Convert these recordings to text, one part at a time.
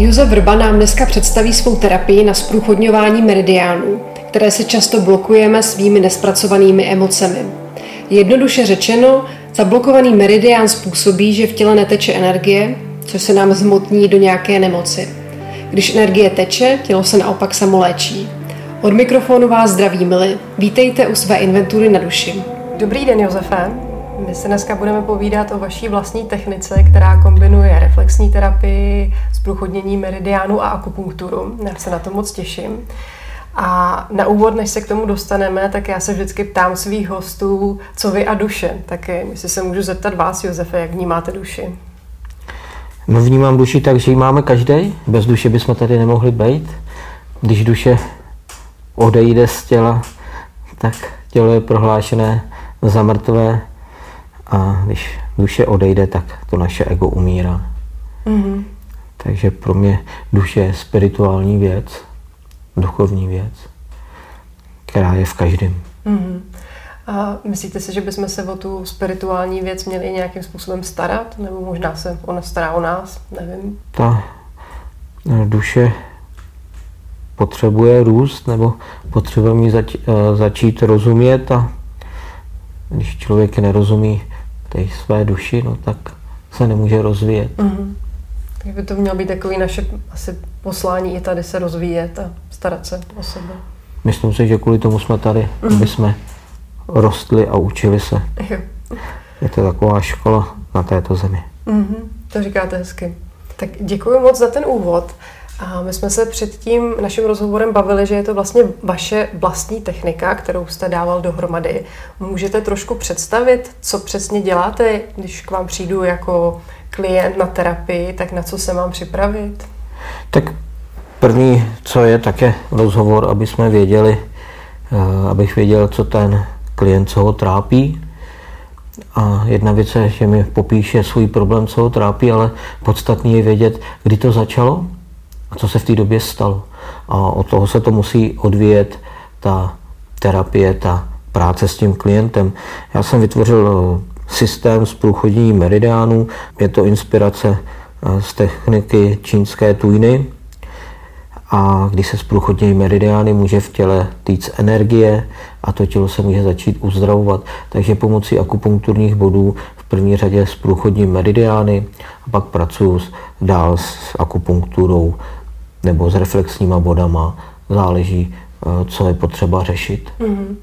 Josef Vrba nám dneska představí svou terapii na zprůchodňování meridiánů, které se často blokujeme svými nespracovanými emocemi. Jednoduše řečeno, zablokovaný meridián způsobí, že v těle neteče energie, což se nám zmotní do nějaké nemoci. Když energie teče, tělo se naopak samo léčí. Od mikrofonu vás zdraví Mili. Vítejte u své inventury na duši. Dobrý den, Josefe. My se dneska budeme povídat o vaší vlastní technice, která kombinuje reflexní terapii, zprůchodnění meridiánu a akupunkturu. Já se na to moc těším. A na úvod, než se k tomu dostaneme, tak já se vždycky ptám svých hostů, co vy a duše. Tak jestli se můžu zeptat vás, Josefe, jak vnímáte duši? No vnímám duši tak, že ji máme každý. Bez duše bychom tady nemohli být. Když duše odejde z těla, tak tělo je prohlášené za mrtvé a když duše odejde, tak to naše ego umírá. Mm-hmm. Takže pro mě duše je spirituální věc, duchovní věc, která je v každém. Mm-hmm. A myslíte si, že bychom se o tu spirituální věc měli nějakým způsobem starat? Nebo možná se ona stará o nás? Nevím. Ta no, duše potřebuje růst, nebo potřebuje mi zač- eh, začít rozumět a když člověk nerozumí té své duši, no tak se nemůže rozvíjet. Mm-hmm. Tak by to mělo být takový naše asi poslání i tady se rozvíjet a starat se o sebe. Myslím si, že kvůli tomu jsme tady, mm-hmm. aby jsme rostli a učili se. Jo. Je to taková škola na této zemi. Mm-hmm. To říkáte hezky. Tak děkuji moc za ten úvod. A my jsme se před tím naším rozhovorem bavili, že je to vlastně vaše vlastní technika, kterou jste dával dohromady. Můžete trošku představit, co přesně děláte, když k vám přijdu jako klient na terapii, tak na co se mám připravit? Tak první, co je, tak je rozhovor, aby jsme věděli, eh, abych věděl, co ten klient, co ho trápí. A jedna věc je, že mi popíše svůj problém, co ho trápí, ale podstatný je vědět, kdy to začalo, a co se v té době stalo. A od toho se to musí odvíjet ta terapie, ta práce s tím klientem. Já jsem vytvořil eh, systém z průchodění meridiánů. Je to inspirace eh, z techniky čínské tujny. A když se zprůchodnějí meridiány, může v těle týc energie a to tělo se může začít uzdravovat. Takže pomocí akupunkturních bodů v první řadě zprůchodním meridiány a pak pracuji dál s akupunkturou nebo s reflexníma bodama, záleží, eh, co je potřeba řešit. Mm-hmm.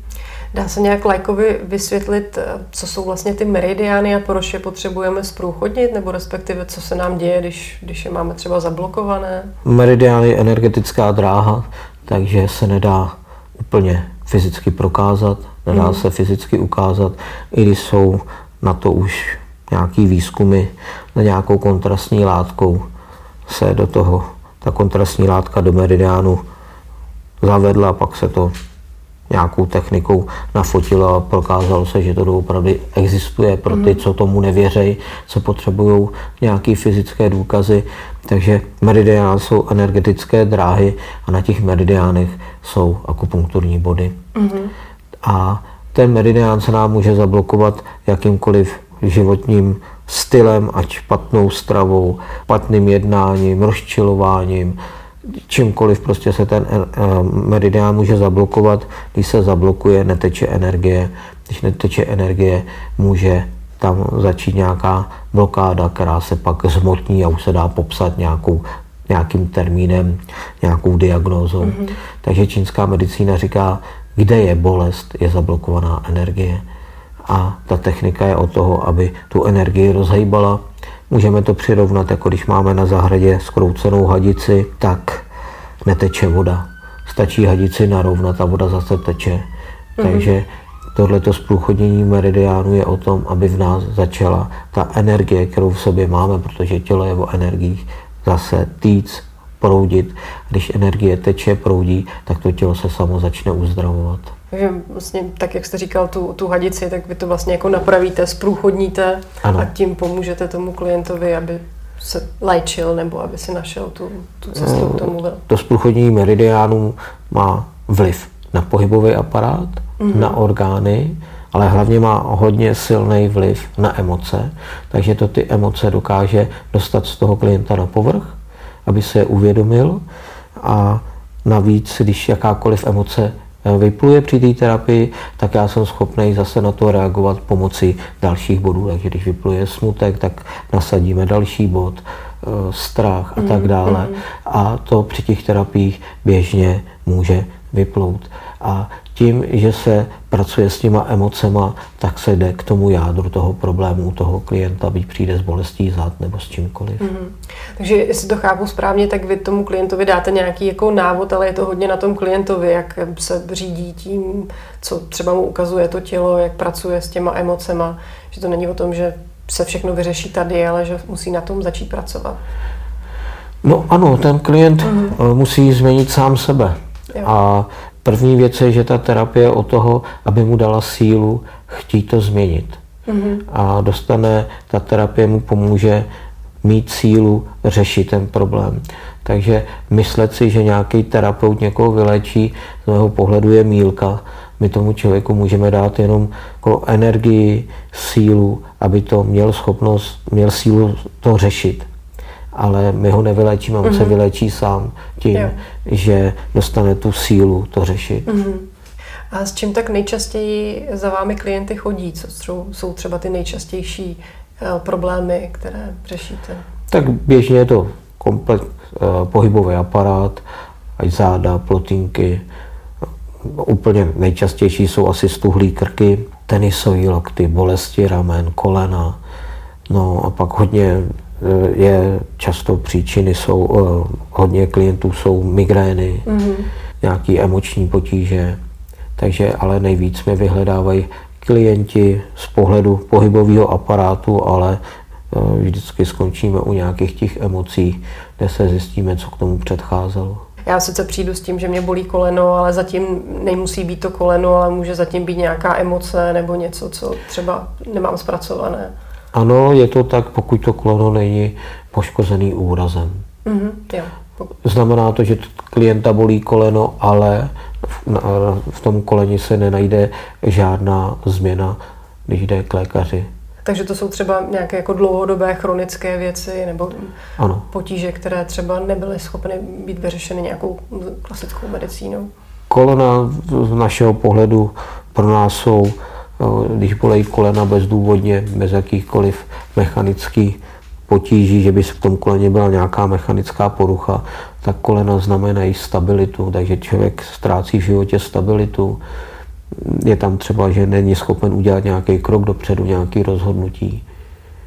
Dá se nějak lajkovi vysvětlit, eh, co jsou vlastně ty meridiány a proč je potřebujeme zprůchodnit, nebo respektive co se nám děje, když, když je máme třeba zablokované? Meridián je energetická dráha, takže se nedá úplně fyzicky prokázat, nedá mm. se fyzicky ukázat, i když jsou na to už nějaký výzkumy na nějakou kontrastní látkou se do toho ta kontrastní látka do meridiánu zavedla, pak se to nějakou technikou nafotilo a prokázalo se, že to doopravdy existuje pro ty, mhm. co tomu nevěřejí, co potřebují nějaké fyzické důkazy. Takže meridiány jsou energetické dráhy a na těch meridiánech jsou akupunkturní body. Mm-hmm. A ten meridián se nám může zablokovat jakýmkoliv životním stylem, ať špatnou stravou, špatným jednáním, rozčilováním, čímkoliv prostě se ten eh, meridián může zablokovat. Když se zablokuje, neteče energie. Když neteče energie, může tam začít nějaká blokáda, která se pak zmotní a už se dá popsat nějakou, nějakým termínem, nějakou diagnózou. Mm-hmm. Takže čínská medicína říká, kde je bolest, je zablokovaná energie a ta technika je o toho, aby tu energii rozhejbala. Můžeme to přirovnat, jako když máme na zahradě skroucenou hadici, tak neteče voda. Stačí hadici narovnat a voda zase teče. Mm-hmm. Takže tohleto zprůchodnění meridiánu je o tom, aby v nás začala ta energie, kterou v sobě máme, protože tělo je o energiích, zase týc, proudit. Když energie teče, proudí, tak to tělo se samo začne uzdravovat. Takže vlastně, tak jak jste říkal, tu, tu hadici, tak vy to vlastně jako napravíte, zprůchodníte ano. a tím pomůžete tomu klientovi, aby se léčil nebo aby si našel tu, tu cestu k tomu. To zprůchodnění meridiánů má vliv na pohybový aparát, mm-hmm. na orgány, ale hlavně má hodně silný vliv na emoce, takže to ty emoce dokáže dostat z toho klienta na povrch aby se uvědomil a navíc, když jakákoliv emoce eh, vypluje při té terapii, tak já jsem schopný zase na to reagovat pomocí dalších bodů. Takže když vypluje smutek, tak nasadíme další bod, eh, strach a tak mm, dále. Mm. A to při těch terapiích běžně může vyplout. A tím, že se pracuje s těma emocema, tak se jde k tomu jádru toho problému toho klienta, byť přijde s bolestí zad nebo s čímkoliv. Mm-hmm. Takže jestli to chápu správně, tak vy tomu klientovi dáte nějaký jako návod, ale je to hodně na tom klientovi, jak se řídí tím, co třeba mu ukazuje to tělo, jak pracuje s těma emocema, že to není o tom, že se všechno vyřeší tady, ale že musí na tom začít pracovat. No ano, ten klient mm-hmm. musí změnit sám sebe. Jo. A První věc je, že ta terapie je o toho, aby mu dala sílu chtít to změnit. Mm-hmm. A dostane, ta terapie mu pomůže mít sílu řešit ten problém. Takže myslet si, že nějaký terapeut někoho vylečí, z mého pohledu je mílka. My tomu člověku můžeme dát jenom jako energii, sílu, aby to měl schopnost, měl sílu to řešit ale my ho nevylečíme, on mm-hmm. se mhm. vylečí sám tím, jo. že dostane tu sílu to řešit. Mm-hmm. A s čím tak nejčastěji za vámi klienty chodí? Co jsou třeba ty nejčastější uh, problémy, které řešíte? Tak běžně je to komplet uh, pohybový aparát, ať záda, plotinky. Úplně nejčastější jsou asi stuhlý krky, tenisový lokty, bolesti ramen, kolena. No a pak hodně Eh, je často příčiny jsou, eh, hodně klientů jsou migrény, mm-hmm. nějaký emoční potíže, takže ale nejvíc mě vyhledávají klienti z pohledu pohybového aparátu, ale eh, vždycky skončíme u nějakých těch emocí, kde se zjistíme, co k tomu předcházelo. Já sice přijdu s tím, že mě bolí koleno, ale zatím nemusí být to koleno, ale může zatím být nějaká emoce nebo něco, co třeba nemám zpracované. Ano, je to tak, pokud to koleno není poškozený úrazem. Mm-hmm, jo. Znamená to, že klienta bolí koleno, ale v tom koleni se nenajde žádná změna, když jde k lékaři. Takže to jsou třeba nějaké jako dlouhodobé chronické věci nebo ano. potíže, které třeba nebyly schopny být vyřešeny nějakou klasickou medicínou. Kolena z našeho pohledu pro nás jsou když bolejí kolena bezdůvodně, bez jakýchkoliv mechanických potíží, že by v tom koleně byla nějaká mechanická porucha, tak kolena znamenají stabilitu, takže člověk ztrácí v životě stabilitu. Je tam třeba, že není schopen udělat nějaký krok dopředu, nějaký rozhodnutí.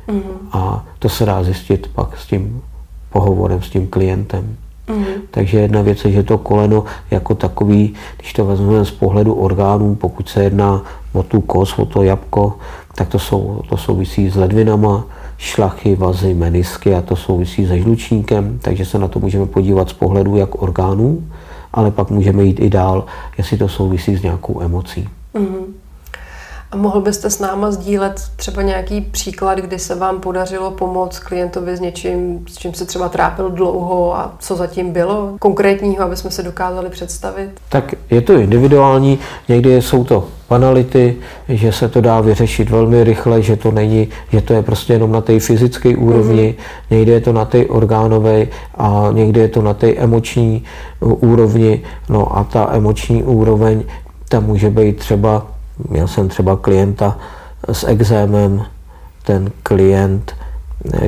Mm-hmm. A to se dá zjistit pak s tím pohovorem, s tím klientem. Mm. Takže jedna věc je, že to koleno jako takový, když to vezmeme z pohledu orgánů, pokud se jedná o tu kos, o to jabko, tak to, jsou, to souvisí s ledvinama, šlachy, vazy, menisky a to souvisí se žlučníkem, takže se na to můžeme podívat z pohledu jak orgánů, ale pak můžeme jít i dál, jestli to souvisí s nějakou emocí. Mm. A mohl byste s náma sdílet třeba nějaký příklad, kdy se vám podařilo pomoct klientovi s něčím, s čím se třeba trápil dlouho a co zatím bylo konkrétního, aby jsme se dokázali představit? Tak je to individuální, někdy jsou to banality, že se to dá vyřešit velmi rychle, že to není, že to je prostě jenom na té fyzické úrovni, mm-hmm. někdy je to na té orgánové a někdy je to na té emoční úrovni. No a ta emoční úroveň, ta může být třeba Měl jsem třeba klienta s exémem, ten klient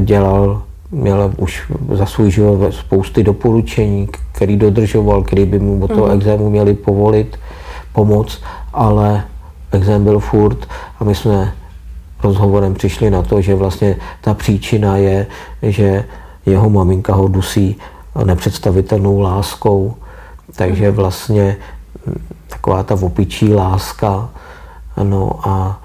dělal, měl už za svůj život spousty doporučení, který dodržoval, který by mu od toho mhm. exému měli povolit, pomoc, ale exém byl furt a my jsme rozhovorem přišli na to, že vlastně ta příčina je, že jeho maminka ho dusí nepředstavitelnou láskou, takže mhm. vlastně taková ta opičí láska No a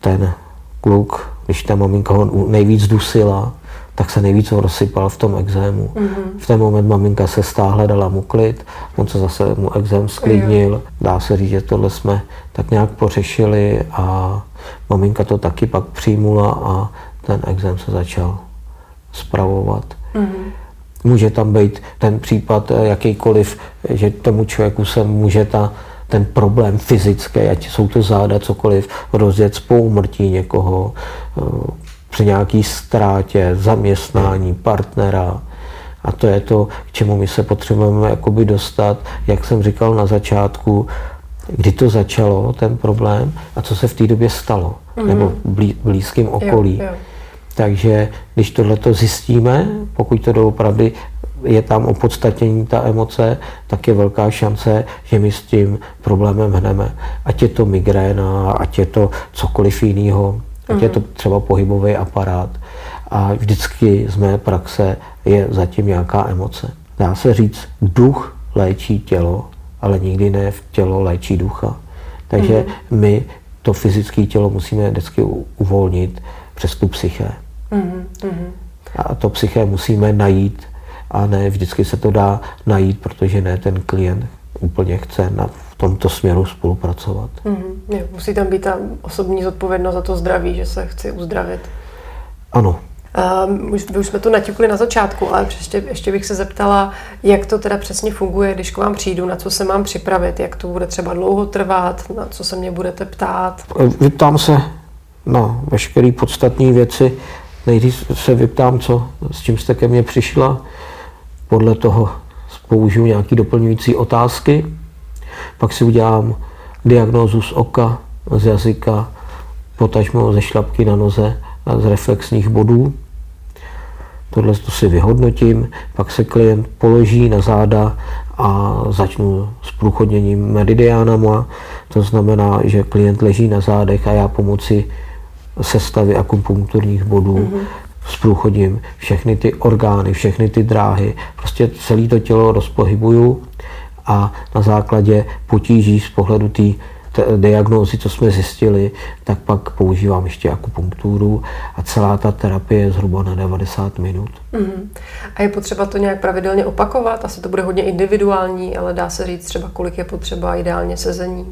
ten kluk, když ta maminka ho nejvíc dusila, tak se nejvíc ho rozsypal v tom exému. Mm-hmm. V ten moment maminka se stáhla, dala mu klid, on se zase mu exém sklidnil. Jo. Dá se říct, že tohle jsme tak nějak pořešili a maminka to taky pak přijmula a ten exém se začal spravovat. Mm-hmm. Může tam být ten případ jakýkoliv, že tomu člověku se může ta ten problém fyzický, ať jsou to záda, cokoliv, rozjet po úmrtí někoho, eh, při nějaký ztrátě, zaměstnání, partnera, A to je to, k čemu my se potřebujeme jakoby dostat, jak jsem říkal na začátku, kdy to začalo, ten problém, a co se v té době stalo, mm-hmm. nebo v blízkém okolí. Jo, jo. Takže když tohle to zjistíme, pokud to doopravdy je tam opodstatnění ta emoce, tak je velká šance, že my s tím problémem hneme. Ať je to migréna, ať je to cokoliv jiného, ať mm-hmm. je to mhm. třeba pohybový aparát. A vždycky z mé praxe je zatím nějaká emoce. Dá se říct, duch léčí tělo, ale nikdy ne v tělo léčí ducha. Takže mm-hmm. my to fyzické tělo musíme vždycky uvolnit přes tu psyché. Mm-hmm. A to psyché musíme najít a ne vždycky se to dá najít, protože ne ten klient úplně chce na, v tomto směru spolupracovat. Mm-hmm. Musí tam být ta osobní zodpovědnost za to zdraví, že se chci uzdravit. Ano. Um, už, už jsme to naťukli na začátku, ale ještě, ještě bych se zeptala, jak to teda přesně funguje, když k vám přijdu, na co se mám připravit, jak to bude třeba dlouho trvat, na co se mě budete ptát. Vyptám se na veškeré podstatné věci. Nejdřív se vyptám, co, s čím jste ke mně přišla, podle toho použiju nějaké doplňující otázky, pak si udělám diagnózu z oka, z jazyka, potažmo ze šlapky na noze a z reflexních bodů. Tohle to si vyhodnotím, pak se klient položí na záda a začnu s průchodněním meridiánama. To znamená, že klient leží na zádech a já pomocí sestavy akupunkturních bodů mm-hmm zprůchodím všechny ty orgány, všechny ty dráhy, prostě celé to tělo rozpohybuju a na základě potíží z pohledu té diagnózy, co jsme zjistili, tak pak používám ještě akupunkturu a celá ta terapie je zhruba na 90 minut. Mm. A je potřeba to nějak pravidelně opakovat? Asi to bude hodně individuální, ale dá se říct třeba, kolik je potřeba ideálně sezení?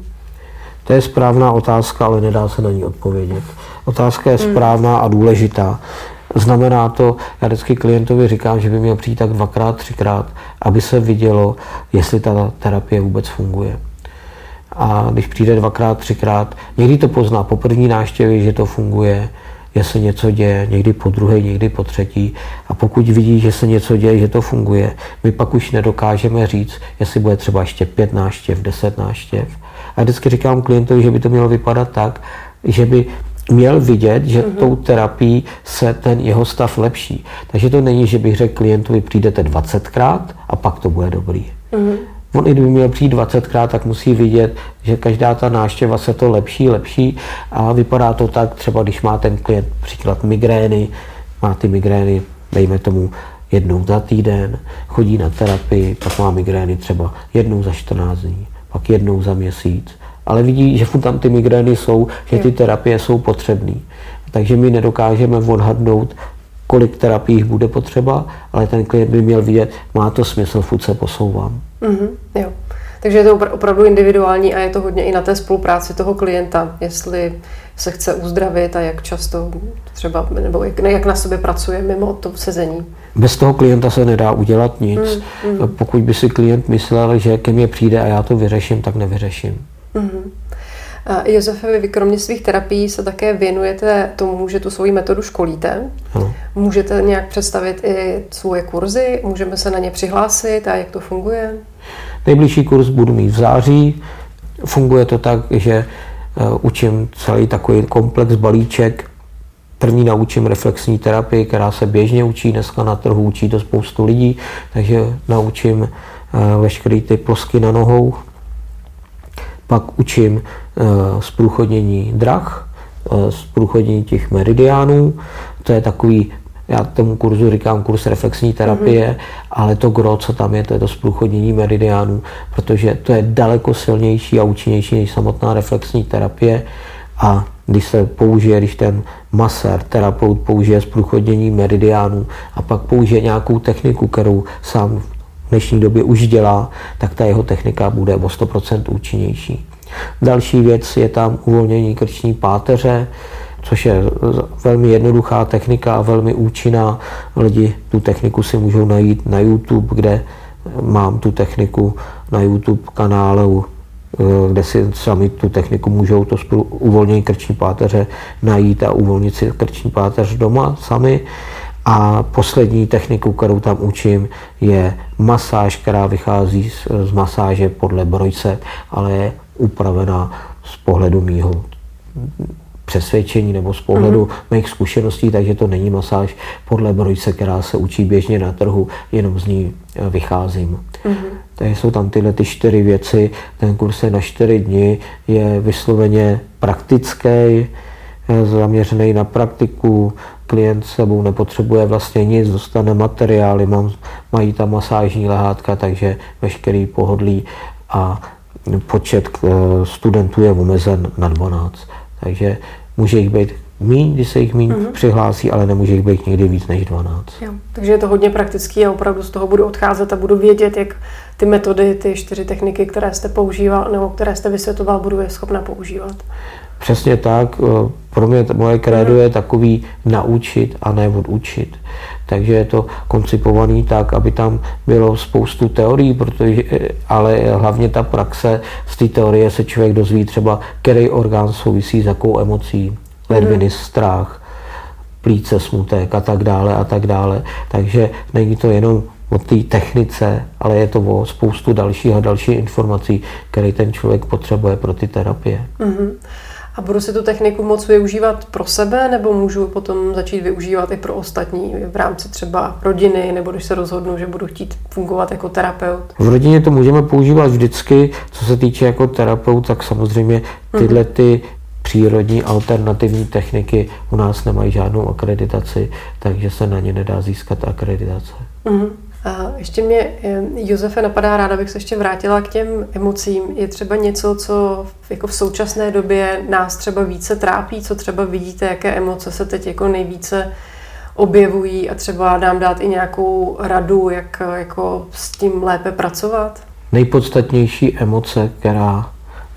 To je správná otázka, ale nedá se na ní odpovědět. Otázka je mhm. správná a důležitá. Znamená to, já vždycky klientovi říkám, že by měl přijít tak dvakrát, třikrát, aby se vidělo, jestli ta terapie vůbec funguje. A když přijde dvakrát, třikrát, někdy to pozná po první návštěvě, že to funguje, že se něco děje, někdy po druhé, někdy po třetí. A pokud vidí, že se něco děje, že to funguje, my pak už nedokážeme říct, jestli bude třeba ještě pět náštěv, deset náštěv. A vždycky říkám klientovi, že by to mělo vypadat tak, že by měl vidět, že mm-hmm. tou terapií se ten jeho stav lepší. Takže to není, že bych řekl klientovi, přijdete 20krát a pak to bude dobrý. Mm-hmm. On i kdyby měl přijít 20krát, tak musí vidět, že každá ta náštěva se to lepší, lepší a vypadá to tak, třeba když má ten klient příklad migrény, má ty migrény, dejme tomu jednou za týden, chodí na terapii, pak má migrény třeba jednou za 14 dní, pak jednou za měsíc, ale vidí, že tam ty migrény jsou, že ty terapie jsou potřebné. Takže my nedokážeme odhadnout, kolik terapií bude potřeba, ale ten klient by měl vidět, má to smysl, furt se posouvám. Mm-hmm, jo. Takže je to opravdu individuální a je to hodně i na té spolupráci toho klienta, jestli se chce uzdravit a jak často třeba, nebo jak, jak na sobě pracuje mimo to sezení. Bez toho klienta se nedá udělat nic. Mm, mm. Pokud by si klient myslel, že ke mně přijde a já to vyřeším, tak nevyřeším. Mm-hmm. Josefe, vy kromě svých terapií se také věnujete tomu, že tu svoji metodu školíte. Ano. Můžete nějak představit i svoje kurzy? Můžeme se na ně přihlásit a jak to funguje? Nejbližší kurz budu mít v září. Funguje to tak, že e, učím celý takový komplex balíček. První naučím reflexní terapii, která se běžně učí dneska na trhu, učí to spoustu lidí, takže naučím e, veškeré ty plosky na nohou, pak učím zprůchodnění eh, drah, zprůchodnění eh, těch meridiánů. To je takový, já tomu kurzu říkám kurz reflexní terapie, mm-hmm. ale to gro, co tam je, to je to zprůchodnění meridiánů, protože to je daleko silnější a účinnější než samotná reflexní terapie. A když se použije, když ten masér, terapeut použije zprůchodnění meridiánů a pak použije nějakou techniku, kterou sám v dnešní době už dělá, tak ta jeho technika bude o 100% účinnější. Další věc je tam uvolnění krční páteře, což je velmi jednoduchá technika velmi účinná. Lidi tu techniku si můžou najít na YouTube, kde mám tu techniku na YouTube kanálu, kde si sami tu techniku můžou to uvolnění krční páteře najít a uvolnit si krční páteř doma sami. A poslední techniku, kterou tam učím, je masáž, která vychází z, z masáže podle brojce, ale je upravená z pohledu mýho přesvědčení nebo z pohledu uh-huh. mých zkušeností, takže to není masáž podle brojce, která se učí běžně na trhu, jenom z ní eh, vycházím. Uh-huh. Takže jsou tam tyhle ty čtyři věci. Ten kurz je na čtyři dny, je vysloveně praktický, zaměřený na praktiku, klient sebou nepotřebuje vlastně nic, dostane materiály, mám, mají tam masážní lehátka, takže veškerý pohodlí a počet eh, studentů je omezen na 12. Takže může jich být míň, když se jich míň mm-hmm. přihlásí, ale nemůže jich být někdy víc než 12. Jo, takže je to hodně praktický a opravdu z toho budu odcházet a budu vědět, jak ty metody, ty čtyři techniky, které jste používal nebo které jste vysvětloval, budu je schopna používat. Přesně tak. Eh, pro mě moje krédo je takový naučit a ne odučit. Takže je to koncipovaný tak, aby tam bylo spoustu teorií, protože, eh, ale hlavně ta praxe, z té teorie se člověk dozví třeba, který orgán souvisí s jakou emocí, ledviny, mm. strach, plíce, smutek a tak dále a tak dále. Takže není to jenom o té technice, ale je to o spoustu dalších a dalších informací, které ten člověk potřebuje pro ty terapie. Mm-hmm. A budu si tu techniku moc využívat pro sebe, nebo můžu potom začít využívat i pro ostatní v rámci třeba rodiny, nebo když se rozhodnu, že budu chtít fungovat jako terapeut? V rodině to můžeme používat vždycky. Co se týče jako terapeut, tak samozřejmě tyhle mhm. ty přírodní alternativní techniky u nás nemají žádnou akreditaci, takže se na ně nedá získat akreditace. Mm-hmm. A ještě mě, Josefe, napadá, ráda bych se ještě vrátila k těm emocím. Je třeba něco, co jako v současné době nás třeba více trápí, co třeba vidíte, jaké emoce se teď jako nejvíce objevují a třeba nám dát i nějakou radu, jak jako s tím lépe pracovat? Nejpodstatnější emoce, která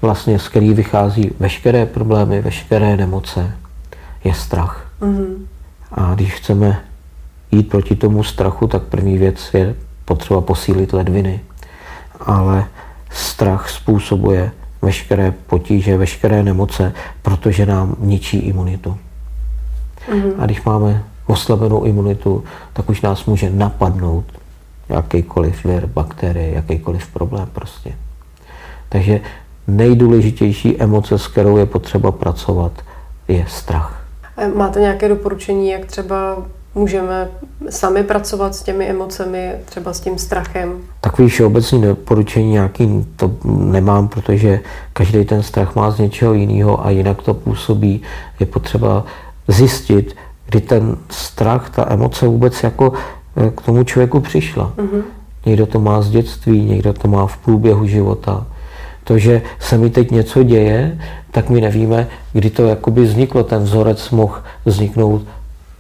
vlastně z který vychází veškeré problémy, veškeré nemoce, je strach. Mm-hmm. A když chceme jít proti tomu strachu, tak první věc je potřeba posílit ledviny. Ale strach způsobuje veškeré potíže, veškeré nemoce, protože nám ničí imunitu. Mm-hmm. A když máme oslabenou imunitu, tak už nás může napadnout jakýkoliv vir, bakterie, jakýkoliv problém prostě. Takže nejdůležitější emoce, s kterou je potřeba pracovat, je strach. Máte nějaké doporučení, jak třeba můžeme sami pracovat s těmi emocemi, třeba s tím strachem? Takový všeobecný doporučení nějaký to nemám, protože každý ten strach má z něčeho jiného a jinak to působí. Je potřeba zjistit, kdy ten strach, ta emoce vůbec jako eh, k tomu člověku přišla. Mm-hmm. Někdo to má z dětství, někdo to má v průběhu života. To, že se mi teď něco děje, tak my nevíme, kdy to jakoby vzniklo. Ten vzorec mohl vzniknout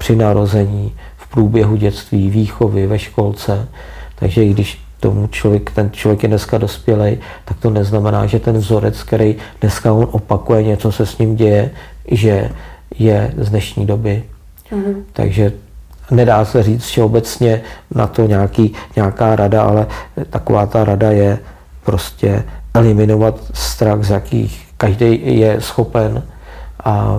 při narození, v průběhu dětství, výchovy, ve školce. Takže i když tomu člověk, ten člověk je dneska dospělý, tak to neznamená, že ten vzorec, který dneska on opakuje, něco se s ním děje, že je z dnešní doby. Mm-hmm. Takže nedá se říct všeobecně na to nějaký, nějaká rada, ale taková ta rada je prostě eliminovat strach, z jakých každý je schopen a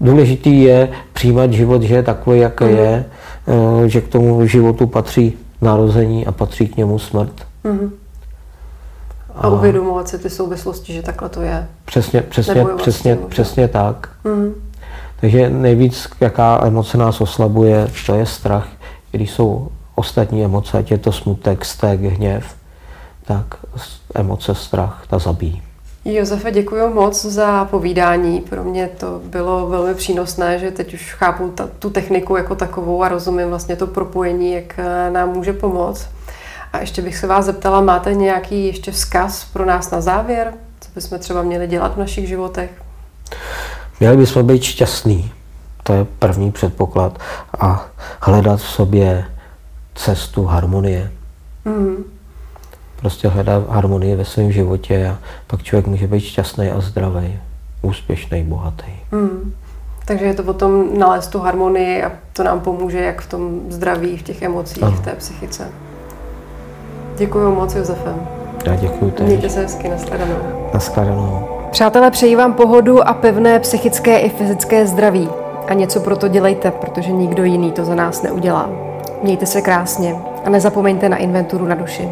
Důležitý je přijímat život, že je takový, jak mm. je, eh, že k tomu životu patří narození a patří k němu smrt. Mm. A, a uvědomovat si ty souvislosti, že takhle to je. Přesně, přesně, přesně, přesně tak. Mm. Takže nejvíc, jaká emoce nás oslabuje, to je strach. Když jsou ostatní emoce, ať je to smutek, stek, hněv, tak emoce strach, ta zabíjí. Josefe, děkuji moc za povídání. Pro mě to bylo velmi přínosné, že teď už chápu ta, tu techniku jako takovou a rozumím vlastně to propojení, jak eh, nám může pomoct. A ještě bych se vás zeptala, máte nějaký ještě vzkaz pro nás na závěr? Co bychom třeba měli dělat v našich životech? Měli bychom být šťastní. To je první předpoklad. A hledat v sobě cestu harmonie. Mm prostě hledá harmonii ve svém životě a pak člověk může být šťastný a zdravý, úspěšný, bohatý. Mm. Takže je to potom nalézt tu harmonii a to nám pomůže jak v tom zdraví, v těch emocích, ano. v té psychice. Děkuji moc, Josefe. Já děkuji teď. Mějte se hezky, nashledanou. Nashledanou. Přátelé, přeji vám pohodu a pevné psychické i fyzické zdraví. a něco pro to dělejte, protože nikdo jiný to za nás neudělá. Mějte se krásně a nezapomeňte na inventuru na duši.